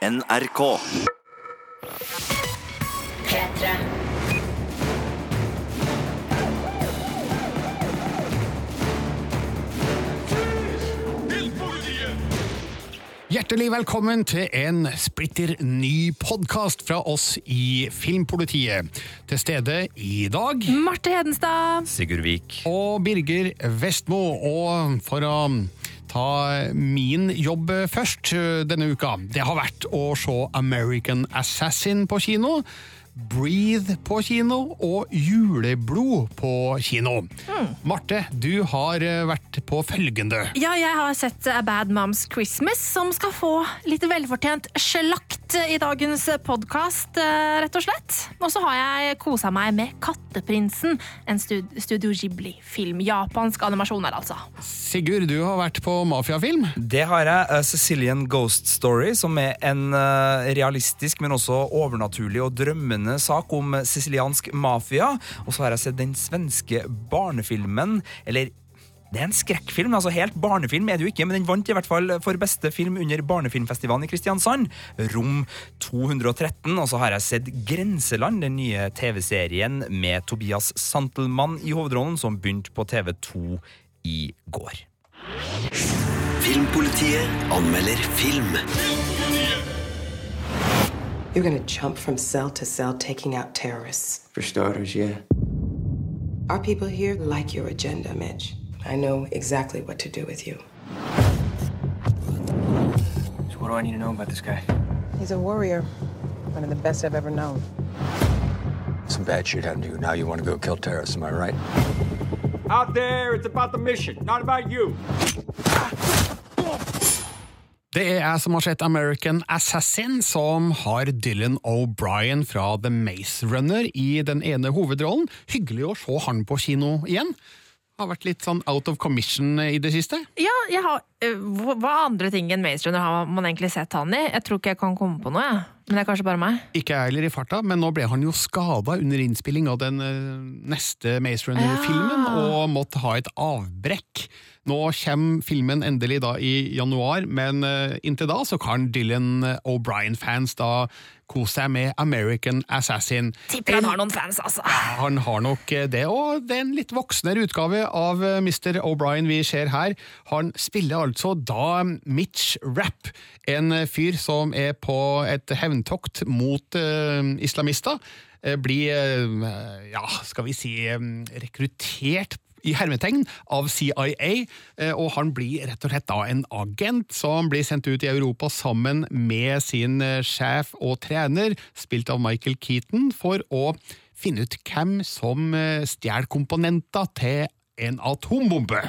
NRK. P3. Hjertelig velkommen til en splitter ny podkast fra oss i Filmpolitiet. Til stede i dag Marte Hedenstad. Sigurd Vik. og Birger Vestmo. Og for å ta min jobb først denne uka, det har vært å se American Assassin på kino. Breathe på kino og Juleblod på kino. Marte, du har vært på følgende. Ja, jeg har sett A Bad Moms Christmas, som skal få litt velfortjent slakt i dagens podkast, rett og slett. Og så har jeg kosa meg med Katteprinsen, en stud Studio Ghibli-film. Japansk animasjon her, altså. Sigurd, du har vært på mafiafilm. Det har jeg. eh, Sicilian Ghost Story, som er en eh, realistisk, men også overnaturlig og drømmende sak om siciliansk mafia. Og så har jeg sett den svenske barnefilmen, eller det er en skrekkfilm. altså Helt barnefilm er det jo ikke, men den vant i hvert fall for beste film under Barnefilmfestivalen i Kristiansand. Rom 213. Og så har jeg sett Grenseland, den nye TV-serien med Tobias Santelmann i hovedrollen, som begynte på TV2 i går. Filmpolitiet anmelder film. You're gonna jump from cell to cell taking out terrorists. For starters, yeah. Our people here like your agenda, Mitch. I know exactly what to do with you. So what do I need to know about this guy? He's a warrior, one of the best I've ever known. Some bad shit happened to you. Now you want to go kill terrorists, am I right? Out there, it's about the mission, not about you. Det er jeg som har sett American Assassin, som har Dylan O'Brien fra The Maze Runner i den ene hovedrollen. Hyggelig å se han på kino igjen. Har vært litt sånn out of commission i det siste. Ja, jeg har, øh, hva andre ting enn Maze Runner har man egentlig sett han i? Jeg tror ikke jeg kan komme på noe, jeg. Men det er kanskje bare meg. Ikke jeg heller i farta, men nå ble han jo skada under innspilling av den eh, neste Maze Runner-filmen, og måtte ha et avbrekk. Nå kommer filmen endelig da i januar, men eh, inntil da så kan Dylan O'Brien-fans da kose seg med American Assassin. Tipper han har noen fans, altså. Han har nok eh, det, og det er en litt voksnere utgave av eh, Mr. O'Brien vi ser her. Han spiller altså da Mitch Rapp, en fyr som er på et hevntokt mot uh, islamister. Blir, eh, ja, skal vi si, rekruttert i hermetegn av CIA, eh, og han blir rett og slett da en agent som blir sendt ut i Europa sammen med sin eh, sjef og trener, spilt av Michael Keaton, for å finne ut hvem som eh, stjeler komponenter til en atombombe.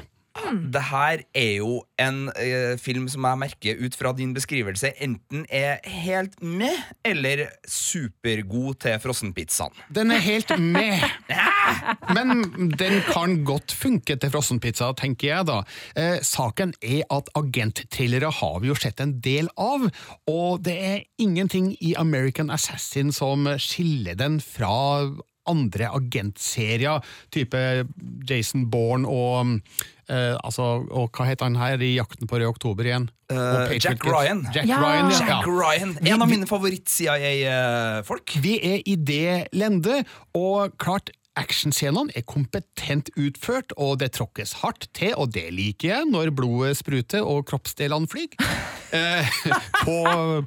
Det her er jo en eh, film som jeg merker ut fra din beskrivelse enten er helt med eller supergod til frossenpizzaen. Den er helt med, men den kan godt funke til frossenpizza, tenker jeg da. Eh, saken er at agentthrillere har vi jo sett en del av, og det er ingenting i American Assassin som skiller den fra andre agentserier, type Jason Bourne og eh, altså, og hva heter han her i Jakten på Rød oktober igjen? Eh, Jack Ryan. Jack Ja. Ryan, ja. Jack. Ryan, En av mine favoritt-CIA-folk. Vi er i det lende, og klart actionscenene er kompetent utført, og det tråkkes hardt til, og det liker jeg, når blodet spruter og kroppsdelene flyr. Eh, på,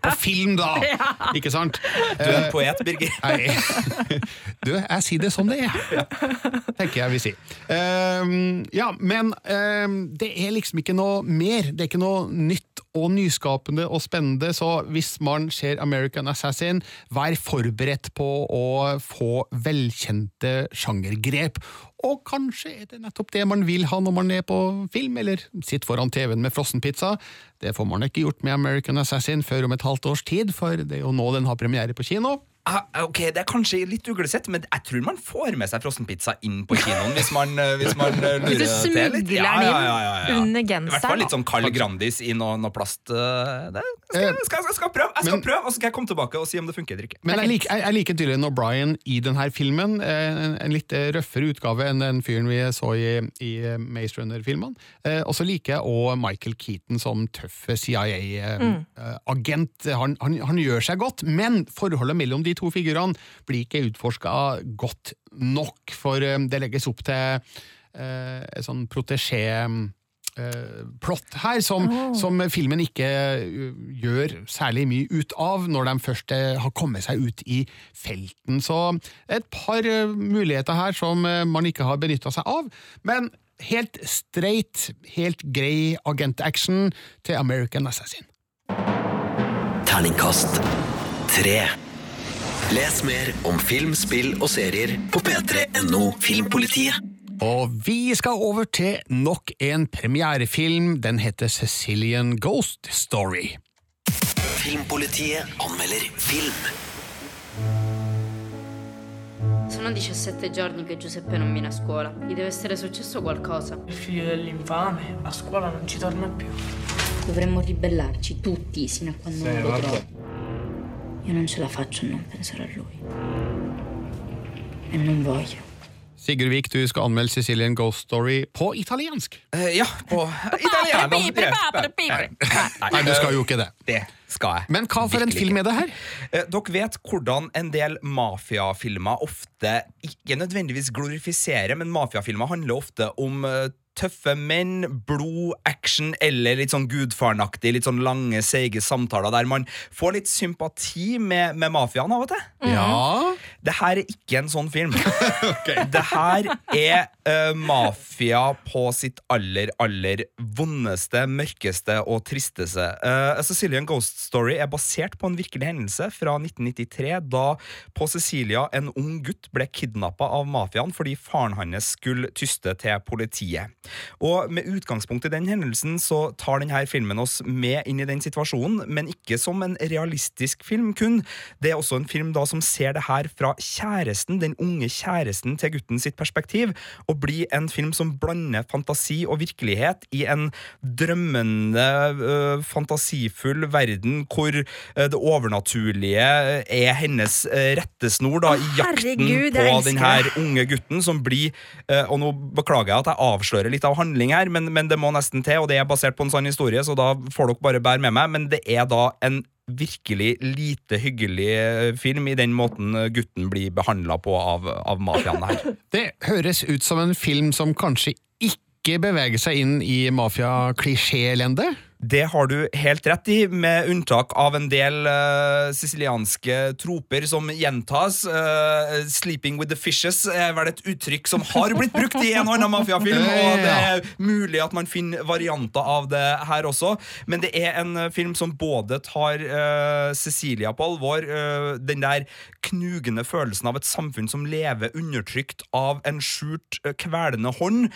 på film, da! Ikke sant? Du er en poet, Birger. Nei, du, jeg sier det som det er, tenker jeg vi sier. Eh, ja, men eh, det er liksom ikke noe mer. Det er ikke noe nytt og nyskapende og spennende, så hvis man ser American Assassin, vær forberedt på å få velkjente sjangergrep. Og kanskje er det nettopp det man vil ha når man er på film, eller sitter foran TV-en med frossenpizza. Det får man ikke gjort med American Assassin før om et halvt års tid, for det er jo nå den har premiere på kino. Ah, ok, Det er kanskje litt uglesett, men jeg tror man får med seg frossenpizza inn på kinoen hvis man, eh, hvis man eh, lurer Hvis du til litt. ja, ja. inn under I hvert fall litt sånn Carl Grandis i noe, noe plast. eh, Det skal, jeg- skal, skal, skal prøve, jeg skal Men- prøve, og så skal jeg komme tilbake og si om det funker eller ikke. Men jeg liker, jeg, jeg liker tydeligvis O'Brien i denne filmen. En, en litt røffere utgave enn den fyren vi så i, i Maze Runner-filmene. Eh, og så liker jeg òg Michael Keaton som tøff CIA-agent. han, han, han gjør seg godt, men forholdet mellom de to figurene blir ikke utforska godt nok, for eh, det legges opp til eh, et sånn protesjé eh, plott her, som, som filmen ikke gjør særlig mye ut av når de først har kommet seg ut i felten. Så et par muligheter her som man ikke har benytta seg av. Men helt straight, helt grei agentaction til American Assassin. Terningkast 3. Les mer om film, spill og serier på p3.no Filmpolitiet. Og vi skal over til nok en premierefilm. Den heter Sicilian Ghost Story. Filmpolitiet anmelder film. Sono 17 giorni che Giuseppe non viene a scuola. Gli deve essere successo qualcosa. Il figlio dell'infame a scuola non ci torna più. Dovremmo ribellarci tutti sino a quando non lo trovo. Io non ce la faccio a non pensare a lui. E non voglio. Sigurd Vik, du skal anmelde Sicilian Ghost Story på italiensk. Eh, ja, på italiensk. Nei, du skal jo ikke det. Det skal jeg. Men hva for en film er det her? Eh, Dere vet hvordan en del mafiafilmer ofte ikke nødvendigvis glorifiserer, men mafiafilmer handler ofte om eh, tøffe menn, blod, action eller litt sånn gudfaren-aktig, litt sånn lange, seige samtaler der man får litt sympati med, med mafiaen av og til. Ja Det her er ikke en sånn film. Det her er uh, mafia på sitt aller, aller vondeste, mørkeste og tristeste. Uh, Sicilian Ghost Story er basert på en virkelig hendelse fra 1993, da på Sicilia en ung gutt ble kidnappa av mafiaen fordi faren hans skulle tyste til politiet. Og Med utgangspunkt i den hendelsen så tar denne filmen oss med inn i den situasjonen, men ikke som en realistisk film kun. Det er også en film da som ser det her fra kjæresten, den unge kjæresten til gutten sitt perspektiv, og blir en film som blander fantasi og virkelighet i en drømmende, øh, fantasifull verden hvor øh, det overnaturlige er hennes øh, rettesnor da, i jakten herregud, på denne den her unge gutten som blir Og nå beklager jeg at jeg avslører litt av handling her, men, men det må nesten til, og det er basert på en sann historie, så da får dere bare bære med meg. Men det er da en virkelig lite hyggelig eh, film i den måten gutten blir behandla på av, av mafiaen her. Det høres ut som en film som kanskje ikke beveger seg inn i mafia-klisjé-elendet. Det har du helt rett i, med unntak av en del uh, sicilianske troper som gjentas. Uh, 'Sleeping with the fishes' er vel et uttrykk som har blitt brukt i en og annen mafiafilm, og det er mulig at man finner varianter av det her også, men det er en film som både tar uh, Cecilia på alvor, den der knugende følelsen av et samfunn som lever undertrykt av en skjult, kvelende hånd,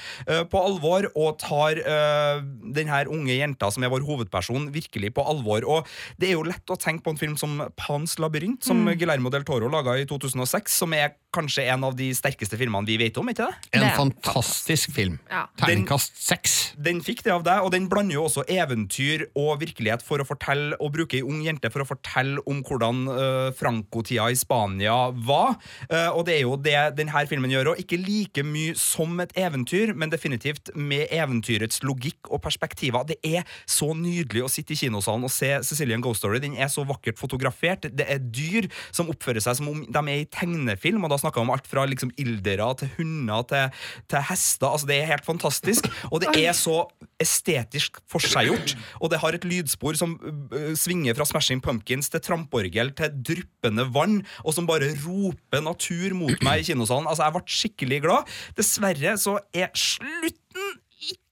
på alvor, og tar uh, den her unge jenta som er vår hovedperson, virkelig på alvor. Og det er jo lett å tenke på en film som Pans labyrint, som Guillermo del Toro laga i 2006, som er kanskje en av de sterkeste filmene vi vet om, ikke det? En Det fantastisk film. Ja. Terningkast seks. Den fikk det av deg, og den blander jo også eventyr og virkelighet for å fortelle, og bruke ei ung jente for å fortelle om hvordan uh, Franco-tida i Spania var. Uh, og det er jo det denne filmen gjør òg. Ikke like mye som et eventyr, men definitivt med eventyrets logikk og perspektiver. Det er så nydelig å sitte i kinosalen og se Cecilian Ghost Story. Den er så vakkert fotografert. Det er dyr som oppfører seg som om de er i tegnefilm, og da snakker vi om alt fra liksom ildere til hunder til, til hester. Altså, det er helt fantastisk. Og det er så estetisk forseggjort, og det har et lydspor som uh, svinger fra Smashing Pumpkins til tramporgel til dryppende vann, og som bare roper natur mot meg i kinosalen. Altså, jeg ble skikkelig glad. Dessverre så er slutten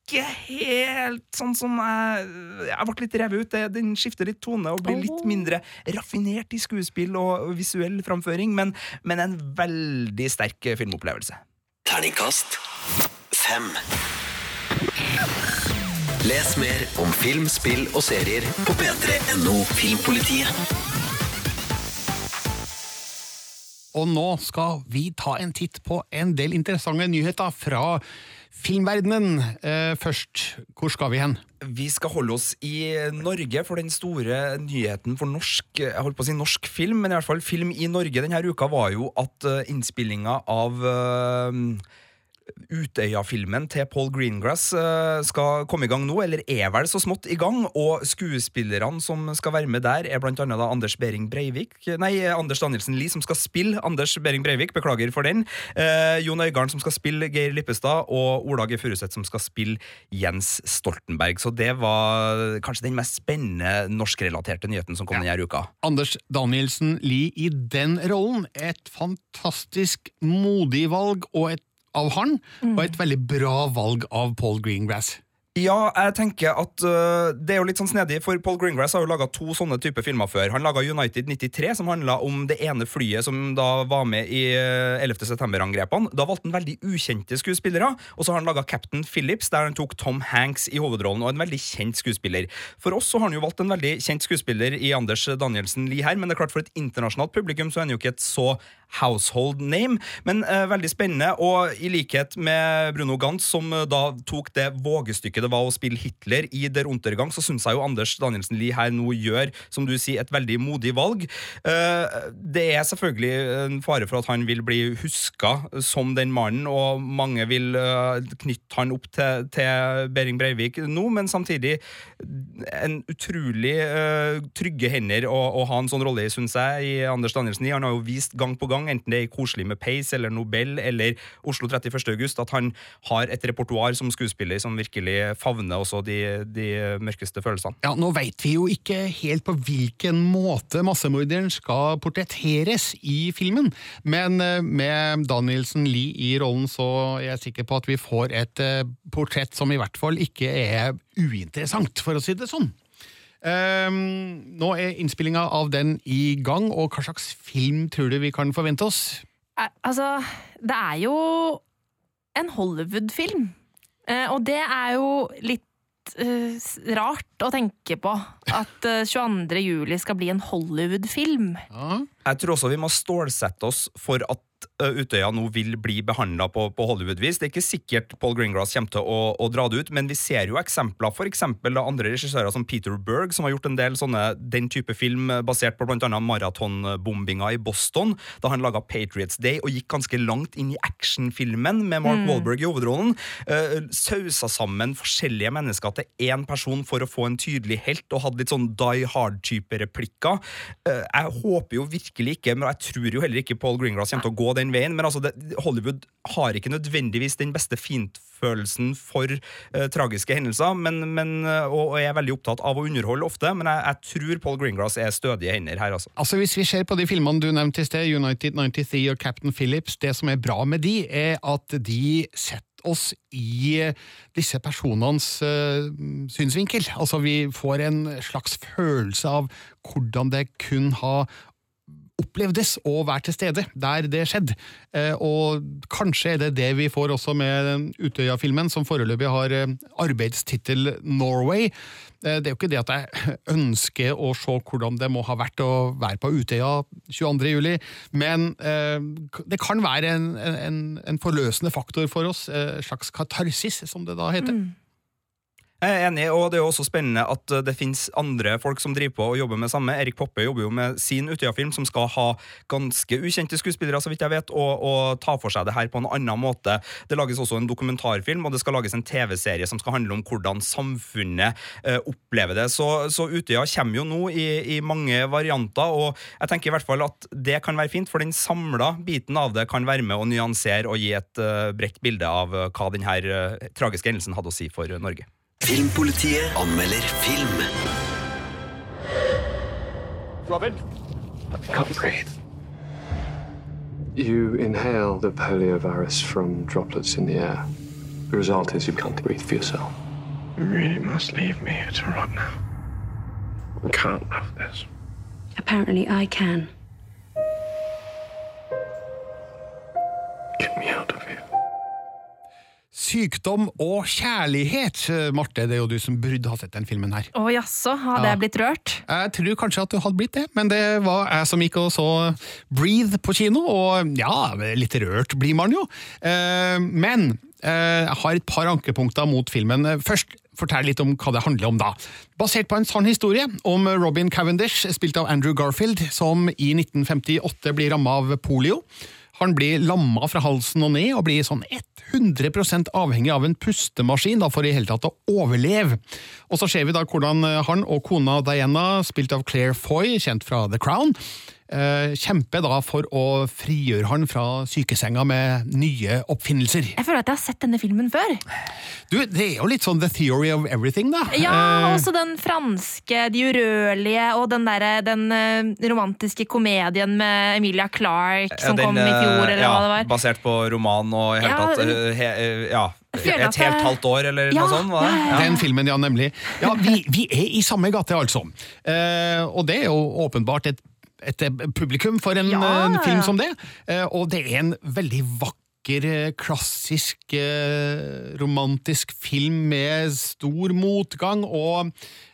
ikke helt sånn som jeg Jeg ble litt revet ut. Den skifter litt tone og blir litt mindre raffinert i skuespill og visuell framføring, men, men en veldig sterk filmopplevelse. Terningkast 5. Les mer om film, spill og serier på p3.no Filmpolitiet. og nå skal vi ta en titt på en del interessante nyheter fra filmverdenen. Eh, først, hvor skal vi hen? Vi skal holde oss i Norge for den store nyheten for norsk jeg holdt på å si norsk film, men i hvert fall film i Norge denne uka var jo at uh, innspillinga av uh, Utøya-filmen til Paul Greengrass uh, skal komme i gang nå, eller er vel så smått i gang. Og skuespillerne som skal være med der, er blant annet da Anders Behring Breivik Nei, Anders Danielsen Lie, som skal spille Anders Behring Breivik, beklager for den. Eh, Jon Øigarden, som skal spille Geir Lippestad, og Ola G. Furuseth, som skal spille Jens Stoltenberg. Så det var kanskje den mest spennende norskrelaterte nyheten som kom ja. denne uka. Anders Danielsen Lie i den rollen. Et fantastisk modig valg og et av han, og et veldig bra valg av Paul Greengrass. Ja, jeg tenker at uh, det er jo litt sånn snedig, for Paul Greengrass har jo laga to sånne typer filmer før. Han laga United 93, som handla om det ene flyet som da var med i uh, 11. september-angrepene. Da valgte han veldig ukjente skuespillere, og så har han laga Captain Phillips, der han tok Tom Hanks i hovedrollen, og en veldig kjent skuespiller. For oss så har han jo valgt en veldig kjent skuespiller i Anders Danielsen Lie her, men det er klart for et internasjonalt publikum så er han jo ikke et så household name, men uh, veldig spennende. Og i likhet med Bruno Gantz, som uh, da tok det vågestykket det var å spille Hitler i Der Untergang, så syns jeg jo Anders Danielsen Lie her nå gjør, som du sier, et veldig modig valg. Uh, det er selvfølgelig en fare for at han vil bli huska som den mannen, og mange vil knytte han opp til, til Behring Breivik nå, men samtidig en utrolig trygge hender å, å ha en sånn rolle i, syns jeg, i Anders Danielsen Lie. Han har jo vist gang på gang gang, enten det er Koselig med Pace eller Nobel eller Oslo 31. august, at han har et repertoar som skuespiller som virkelig favner også de, de mørkeste følelsene. Ja, Nå veit vi jo ikke helt på hvilken måte massemorderen skal portretteres i filmen, men eh, med Danielsen Lie i rollen så er jeg sikker på at vi får et eh, portrett som i hvert fall ikke er uinteressant, for å si det sånn. Um, nå er innspillinga av den i gang, og hva slags film tror du vi kan forvente oss? Altså, det er jo en Hollywood-film. Uh, og det er jo litt uh, rart å tenke på. At uh, eh, 22. juli skal bli en Hollywood-film. Ja. Jeg tror også vi må stålsette oss for at Utøya nå vil bli behandla på, på Hollywood-vis. Det er ikke sikkert Paul Greengrass kommer til å, å, dra det ut, men vi ser jo eksempler for eksempel av andre regissører som Peter Berg, som har gjort en del sånne, den type film basert på bl.a. maratonbombinga i Boston, da han laga Patriots Day og gikk ganske langt inn i actionfilmen med Mark mm. Wahlberg i hovedrollen. Uh, sausa sammen forskjellige mennesker til én person for å få en tydelig helt, og hadde litt sånn Die Hard-type replikker. Uh, jeg håper jo virkelig ikke, men jeg tror jo heller ikke Paul Greengrass kommer til å gå den veien. Men altså, det, Hollywood har ikke nødvendigvis den beste fintfølelsen for uh, tragiske hendelser, men, men, og, og, jeg er veldig opptatt av å underholde ofte. Men jeg, jeg tror Paul Greengrass er stødige hender her, altså. altså. Hvis vi ser på de filmene du nevnte i sted, United 93 og Captain Phillips, det som er bra med de, er at de setter oss i disse personenes uh, synsvinkel. Altså, vi får en slags følelse av hvordan det kun har opplevdes å være til stede der det skjedde. Eh, og kanskje er det det vi får også med Utøya-filmen, som foreløpig har eh, arbeidstittel Norway. Eh, det er jo ikke det at jeg ønsker å se hvordan det må ha vært å være på Utøya 22. juli, men det kan være en, en, en forløsende faktor for oss, en slags katarsis, som det da heter. Mm. Jeg er enig, og det er jo også spennende at det finnes andre folk som driver på og jobber med samme. Erik Poppe jobber jo med sin Utøya-film, som skal ha ganske ukjente skuespillere, så vidt jeg vet, og, og, ta for seg det her på en annen måte. Det lages også en dokumentarfilm, og det skal lages en TV-serie som skal handle om hvordan samfunnet eh, opplever det. Så, så, Utøya kommer jo nå i, i, mange varianter, og jeg tenker i hvert fall at det kan være fint, for den samla biten av det kan være med å nyansere og gi et uh, bredt bilde av uh, hva denne uh, tragiske hendelsen hadde å si for Norge. Filmpolitiet anmelder film. Robin? I can't breathe. You inhale the poliovirus from droplets in the air. The result is you can't breathe for yourself. You really must leave me here to rot now. I can't have this. Apparently, I can. Get me out of here. Sykdom og kjærlighet. Marte, det er jo du som burde ha sett den filmen her. Å jaså, hadde Ja. jeg blitt rørt? Jeg tror kanskje at du hadde blitt det, men det var jeg som gikk og så Breathe på kino, og ja, litt rørt blir man jo. Eh, Men eh, jeg har et par ankepunkter mot filmen. Først fortell litt om hva det handler om da. Basert på en sann historie om Robin Cavendish, spilt av Andrew Garfield, som i 1958 blir ramma av polio. Han blir lamma fra halsen og ned, og blir sånn 100% avhengig av en pustemaskin da, for i hele tatt å overleve. Og så ser vi da hvordan han og kona Diana, spilt av Claire Foy, kjent fra The Crown, eh, kjemper da for å frigjøre han fra sykesenga med nye oppfinnelser. Jeg føler at jeg har sett denne filmen før. Du, Det er jo litt sånn the theory of everything, da. Ja, Eh, også den franske, de urørlige, og den, der, den eh, romantiske komedien med Emilia Clarke som Den, kom i fjor, eh, eller ja, hva det var. Basert på roman og i hele Ja, tatt eh, he, eh, Ja. Et helt halvt år, eller Ja, noe sånt? var det? ja, ja, ja. Den filmen, ja, nemlig. Ja, vi, vi er i samme gate, altså. Eh, og det er jo åpenbart et, et publikum for en, Ja, en film som det. Eh, og det er en veldig vakker, eh, klassisk, eh, romantisk film med stor motgang og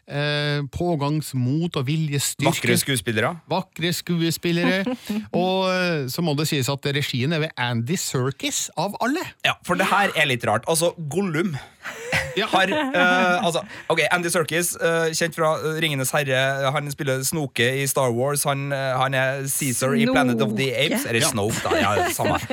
eh, pågangsmot og viljestyrke. Vakre skuespillere. Vakre skuespillere. og eh, så må det sies at regien er ved Andy Serkis, av alle. Ja, for det her er litt rart. Altså, Gollum har uh, altså, Ok, Andy Serkis, uh, kjent fra eh, Ringenes herre. Han spiller Snoke i Star Wars. Han, han er Caesar i Planet of the Apes. Eller Ja. Snoke, da. Ja, samme.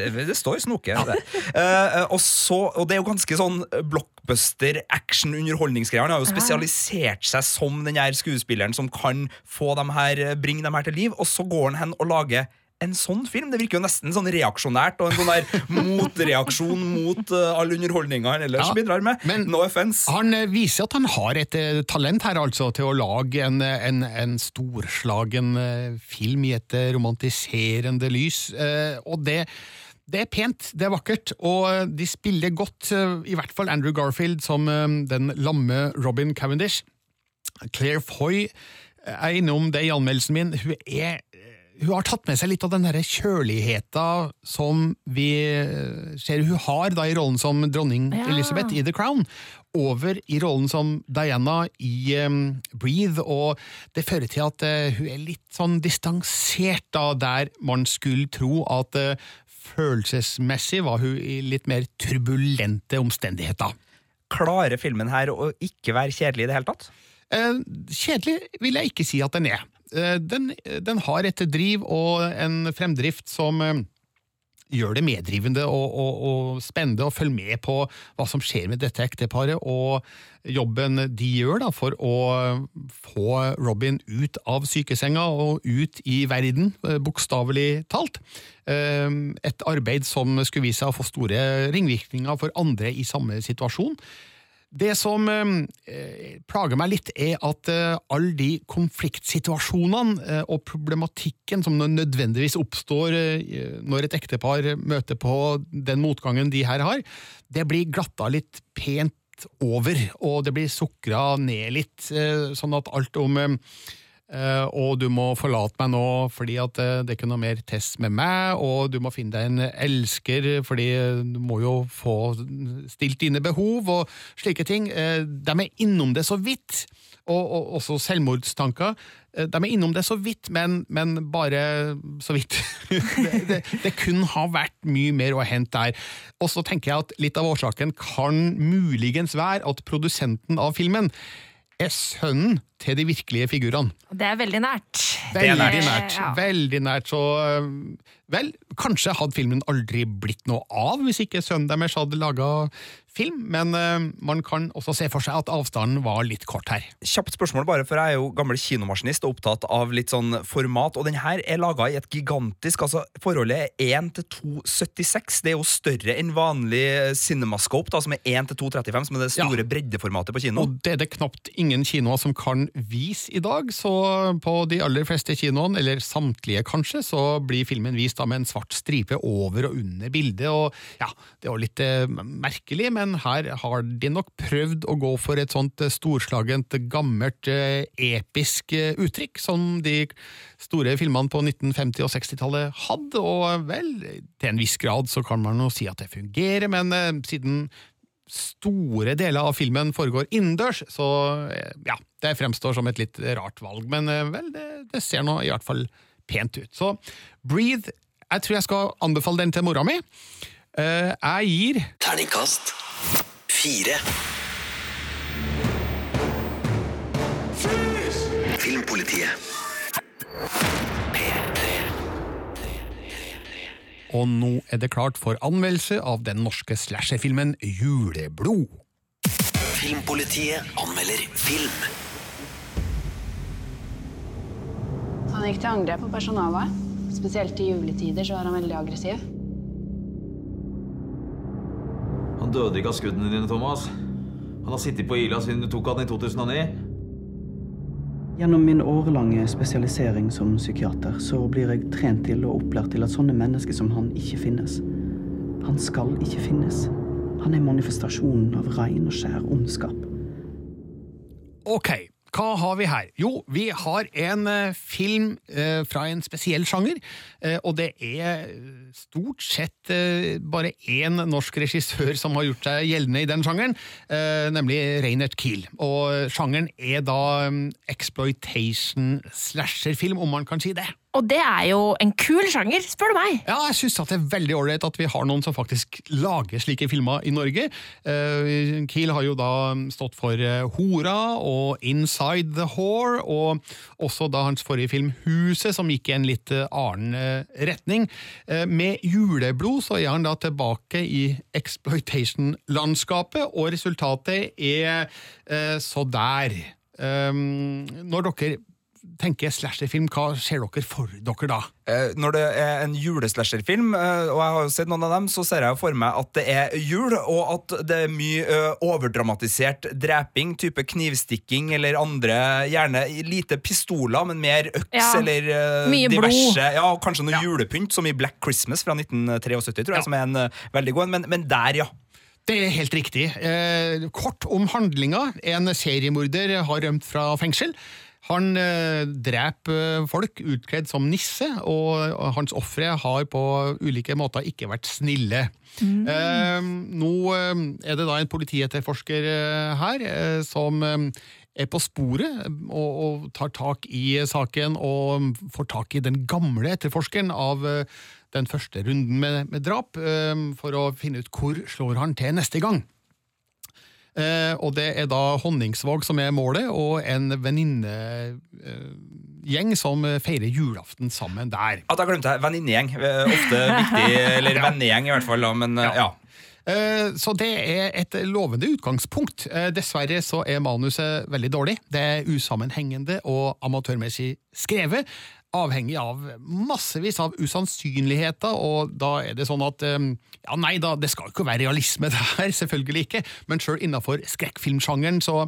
Det, det står Snoke. Det. Eh, og, så, og det er jo ganske sånn blockbuster, action, underholdningsgreier. Han har jo spesialisert seg som den her skuespilleren som kan få dem her, bringe dem her til liv, og så går han hen og lager en sånn film. Det virker jo nesten sånn reaksjonært, og en sånn der motreaksjon mot uh, all underholdninga han ellers Ja, bidrar med. men- no offense. Han eh, viser at han har et uh, talent her, altså, til å lage en, en, en storslagen uh, film i et romantiserende lys. Og det, det er pent, det er vakkert, og de spiller godt, i hvert fall Andrew Garfield som den lamme Robin Cavendish. Claire Foy er innom det i anmeldelsen min. Hun er hun har tatt med seg litt av den derre kjøligheta som vi eh, ser hun har da i rollen som dronning Ja. Elizabeth i The Crown, over i rollen som Diana i um, Breathe, og det fører til at uh, hun er litt sånn distansert da, der man skulle tro at uh, følelsesmessig var hun i litt mer turbulente omstendigheter. Klarer filmen her å ikke være kjedelig i det hele tatt? Uh, Kjedelig vil jeg ikke si at den er. Eh, Den, den har et driv og en fremdrift som eh, gjør det meddrivende og, og, og spennende å følge med på hva som skjer med dette ekteparet, og jobben de gjør da for å få Robin ut av sykesenga og ut i verden, eh, bokstavelig talt. Et arbeid som skulle vise seg å få store ringvirkninger for andre i samme situasjon. Det som eh, plager meg litt, er at eh, alle de konfliktsituasjonene eh, og problematikken som nødvendigvis oppstår eh, når et ektepar møter på den motgangen de her har, det blir glatta litt pent over, og det blir sukra ned litt, eh, sånn at alt om eh, og du må forlate meg nå fordi at eh, det er ikke noe mer test med meg, og du må finne deg en elsker fordi du må jo få stilt dine behov og slike ting. Eh, de er innom det så vidt, og, og også selvmordstanker. Eh, de er innom det så vidt, men, men bare så vidt. det, det, det kunne ha vært mye mer å hente der. Og så tenker jeg at litt av årsaken kan muligens være at produsenten av filmen er sønnen til de virkelige figurene. Det er veldig nært. Veldig nært. Ja. Veldig nært. Så øh, vel, kanskje hadde filmen aldri blitt noe av hvis ikke sønnen deres hadde laga film, men øh, man kan også se for seg at avstanden var litt kort her. Kjapt spørsmål, bare, for jeg er jo gammel kinomaskinist og opptatt av litt sånn format. Og den her er laga i et gigantisk altså Forholdet er 1 til 2,76. Det er jo større enn vanlig Cinemascope, da, som er 1 til 2,35, som er det store Ja. breddeformatet på kino. Og det er det knapt ingen kinoer som kan vis i dag, så på de aller fleste kinoene, eller samtlige kanskje, så blir filmen vist da med en svart stripe over og under bildet, og ja, det var litt eh, merkelig, men her har de nok prøvd å gå for et sånt eh, storslagent, gammelt, eh, episk uttrykk, som de store filmene på 1950- og 60-tallet hadde, og vel, til en viss grad så kan man jo si at det fungerer, men siden store deler av filmen foregår innendørs, så eh, ja, det fremstår som et litt rart valg, men eh, vel, det, det ser nå i hvert fall pent ut. Så Breathe, jeg tror jeg skal anbefale den til mora mi. Eh, Jeg gir Terningkast fire. Filmpolitiet. Og nå er det klart for anmeldelse av den norske slasherfilmen Juleblod. Filmpolitiet anmelder film. Han gikk til angrep på personalet. Spesielt i juletider så var han veldig aggressiv. Han døde ikke av skuddene dine, Thomas. Han har sittet på Ila siden du tok han i 2009. Gjennom min årelange spesialisering som psykiater så blir jeg trent til og opplært til at sånne mennesker som han ikke finnes. Han skal ikke finnes. Han er manifestasjonen av rein og skjær ondskap. Ok, hva har vi her? Jo, vi har en eh, film eh, fra en spesiell sjanger, eh, og det er stort sett bare én norsk regissør som har gjort seg gjeldende i den sjangeren, nemlig Reinert Kiel. Og sjangeren er da mm, exploitation slasher-film, om man kan si det. Og det er jo en kul sjanger, spør du meg. Ja, jeg syns det er veldig ålreit at vi har noen som faktisk lager slike filmer i Norge. Uh, Kiel har jo da stått for eh, Hora og Inside the Whore, og også da hans forrige film Huset, som gikk i en litt eh, annen retning. Uh, med Juleblod så er han da tilbake i exploitation-landskapet, og resultatet er uh, så der. Um, når dere tenker slasherfilm, hva ser dere for dere da? Eh, Når det er en juleslasherfilm, eh, og jeg har jo sett noen av dem, så ser jeg for meg at det er jul, og at det er mye eh, overdramatisert dreping, type knivstikking eller andre, gjerne lite pistoler, men mer øks Ja, eller mye diverse. blod. Ja, og kanskje noe julepynt, som i Black Christmas fra 1973, tror jeg, som er en veldig god en, men, men der, ja. Det er helt riktig. Eh, kort om handlinga. En seriemorder har rømt fra fengsel. Han eh, dreper folk utkledd som nisse, og hans ofre har på ulike måter ikke vært snille. Eh, nå eh, er det da en politietterforsker eh, her eh, som eh, er på sporet og, og tar tak i saken og får tak i den gamle etterforskeren av eh, den første runden med, med drap, eh, for å finne ut hvor slår han til neste gang. Eh, og det er da Honningsvåg som er målet, og en venninnegjeng som feirer julaften sammen der. At jeg glemte venninnegjeng. eh, Ofte viktig, eller vennegjeng i hvert fall, men ja. ja. Eh, Så det er et lovende utgangspunkt. Eh, Dessverre så er manuset veldig dårlig. Det er usammenhengende og amatørmessig skrevet. Avhengig av massevis av usannsynligheter, og da er det sånn at eh, Ja, nei da, det skal jo ikke være realisme det her, selvfølgelig ikke, men sjøl innafor skrekkfilmsjangeren så,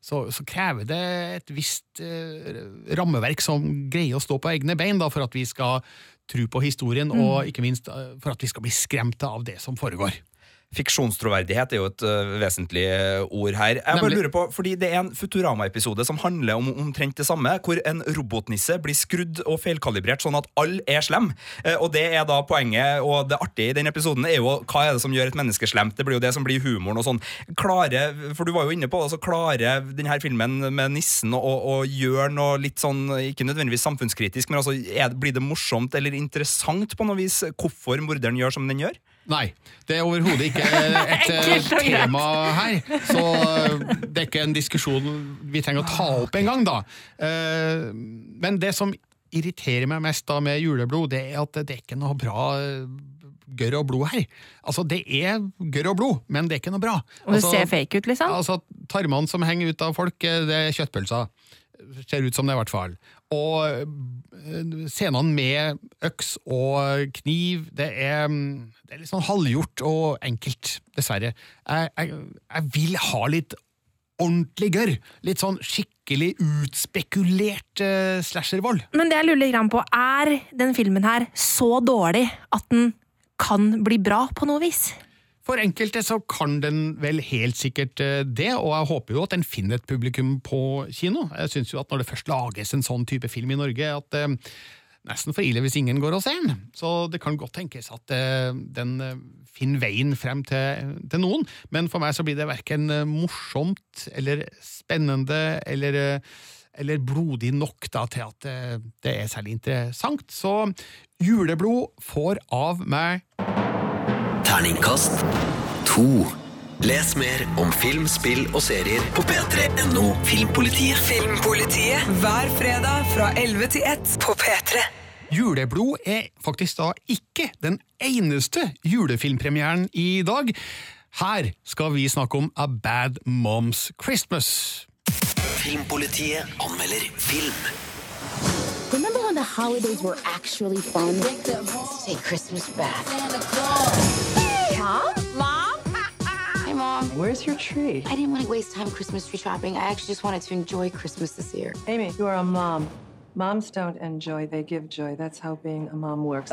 så, så krever det et visst eh, rammeverk som greier å stå på egne bein, da, for at vi skal tro på historien, og ikke minst eh, for at vi skal bli skremte av det som foregår. Fiksjonstroverdighet er jo et uh, vesentlig ø, ord her. Jeg bare Nemlig. lurer på, fordi Det er en Futurama-episode som handler om omtrent det samme, hvor en robotnisse blir skrudd og feilkalibrert sånn at alle er slem. Uh, Og det er da poenget, og det artige i den episoden er jo hva er det som gjør et menneske slemt. Det blir jo det som blir humoren. og sånn. Klare, for du var jo inne på det, så klarer denne filmen med nissen og, gjøre noe litt sånn, ikke nødvendigvis samfunnskritisk, men altså, er, blir det morsomt eller interessant på noe vis hvorfor morderen gjør som den gjør? Nei, det er overhodet ikke et eh, tema her. Så eh, det er ikke en diskusjon vi trenger å ta opp engang, da. Eh, Men det som irriterer meg mest da med juleblod, det er at det er ikke noe bra gørr og blod her. Altså, det er gørr og blod, men det er ikke noe bra. Og det Altså, ser fake ut, liksom? Altså, Tarmene som henger ut av folk, det er kjøttpølser. Ser ut som det, i hvert fall. Og eh, scenene med øks og kniv, det er, det er litt sånn halvgjort og enkelt, dessverre. Jeg, jeg, jeg vil ha litt ordentlig gørr. Litt sånn skikkelig utspekulert uh, slashervold. Men det jeg lurer litt på, er den filmen her så dårlig at den kan bli bra på noe vis? For enkelte så kan den vel helt sikkert eh, det, og jeg håper jo at den finner et publikum på kino. Jeg syns jo at når det først lages en sånn type film i Norge, at det eh, nesten for ille hvis ingen går og ser den. Så det kan godt tenkes at eh, den finner veien frem til, til noen, men for meg så blir det verken morsomt eller spennende eller eller blodig nok da, til at det er særlig interessant. Så Juleblod får av meg Terningkast to. Les mer om film, spill og serier på p3.no Filmpolitiet. Filmpolitiet hver fredag fra 11 til 1 på P3. Juleblod er faktisk da ikke den eneste julefilmpremieren i dag. Her skal vi snakke om A Bad Mom's Christmas. Filmpolitiet anmelder film. Remember when the holidays were actually fun? Take Christmas back. Huh? Mom? hey, Mom. Where's your tree? I didn't want to waste time Christmas tree shopping. I actually just wanted to enjoy Christmas this year. Amy, you are a mom. Moms don't enjoy, they give joy. That's how being a mom works.